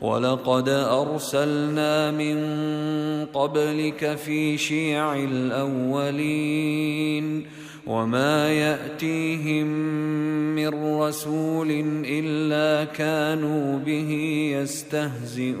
ولقد أرسلنا من قبلك في شيع الأولين وما يأتيهم من رسول إلا كانوا به يستهزئون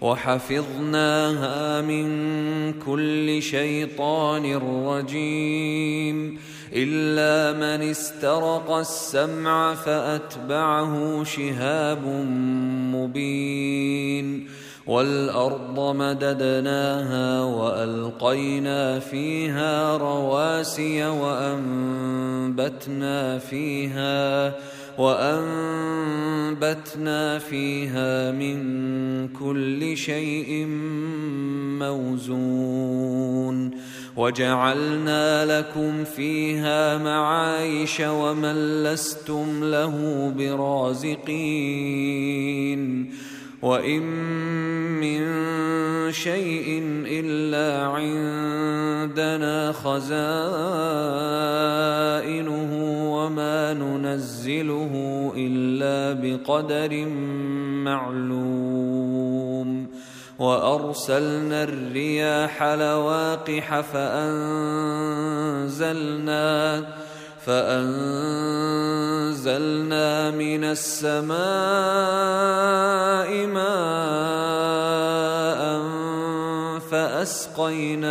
وحفظناها من كل شيطان رجيم. إلا من استرق السمع فأتبعه شهاب مبين. والأرض مددناها وألقينا فيها رواسي وأنبتنا فيها وأنبتنا فيها من كل شيء موزون وجعلنا لكم فيها معايش ومن لستم له برازقين وإن من شيء إلا عندنا خزائنه ننزله إلا بقدر معلوم. وأرسلنا الرياح لواقح فأنزلنا فأنزلنا من السماء ماء فأسقيناكموه.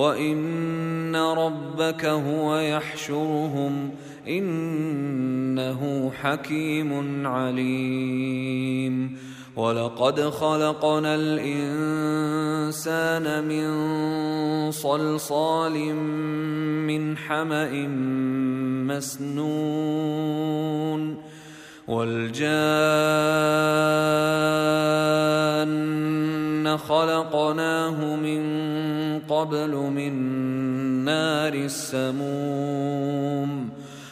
وإن ربك هو يحشرهم إنه حكيم عليم ولقد خلقنا الانسان من صلصال من حما مسنون والجان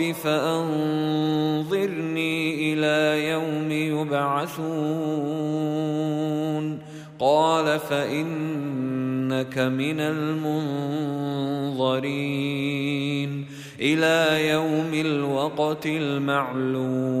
رب فانظرني إلى يوم يبعثون قال فانك من المنظرين إلى يوم الوقت المعلوم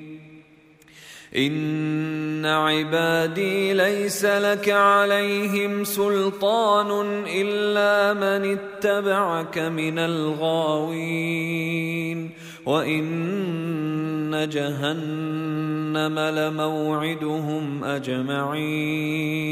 ان عبادي ليس لك عليهم سلطان الا من اتبعك من الغاوين وان جهنم لموعدهم اجمعين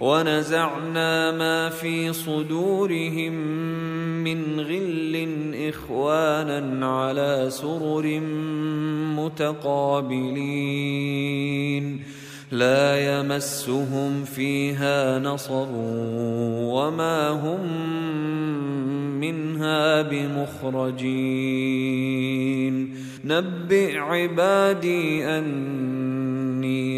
ونزعنا ما في صدورهم من غل إخوانا على سرر متقابلين. لا يمسهم فيها نصب وما هم منها بمخرجين. نبئ عبادي اني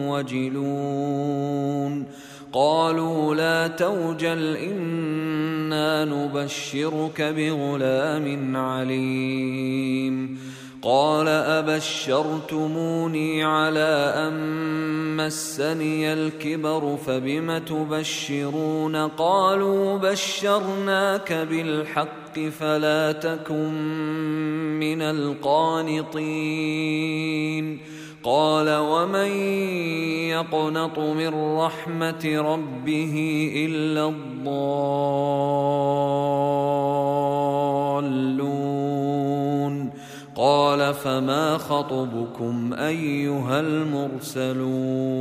وجلون قالوا لا توجل إنا نبشرك بغلام عليم قال أبشرتموني على أن مسني الكبر فبم تبشرون قالوا بشرناك بالحق فلا تكن من القانطين قال ومن يقنط من رحمة ربه إلا الضالون؟ قال فما خطبكم أيها المرسلون؟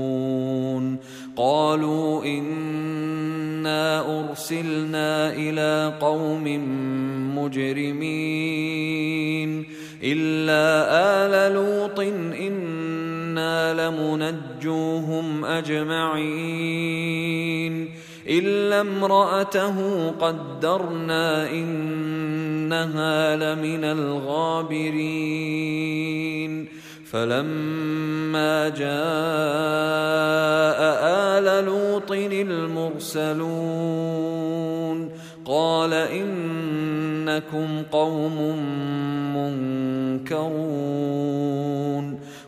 قالوا إنا أرسلنا إلى قوم مجرمين إلا آل لوط لمنجوهم أجمعين إلا امرأته قدرنا إنها لمن الغابرين فلما جاء آل لوط المرسلون قال إنكم قوم منكرون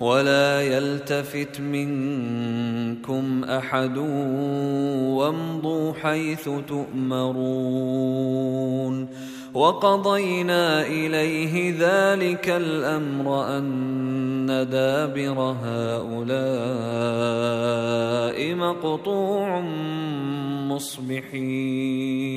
ولا يلتفت منكم أحد وامضوا حيث تؤمرون وقضينا إليه ذلك الأمر أن دابر هؤلاء مقطوع مصبحين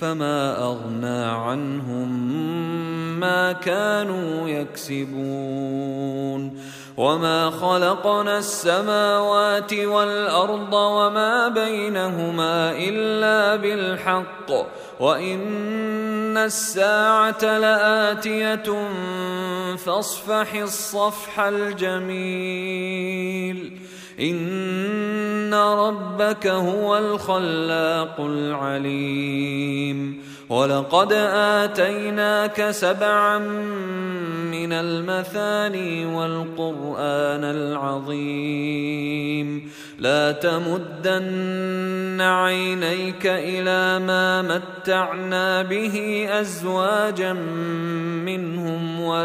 فما أغنى عنهم ما كانوا يكسبون. وما خلقنا السماوات والأرض وما بينهما إلا بالحق. وإن الساعة لآتية فاصفح الصفح الجميل. ان ربك هو الخلاق العليم ولقد اتيناك سبعا من المثاني والقران العظيم لا تمدن عينيك إلى ما متعنا به ازواجا منهم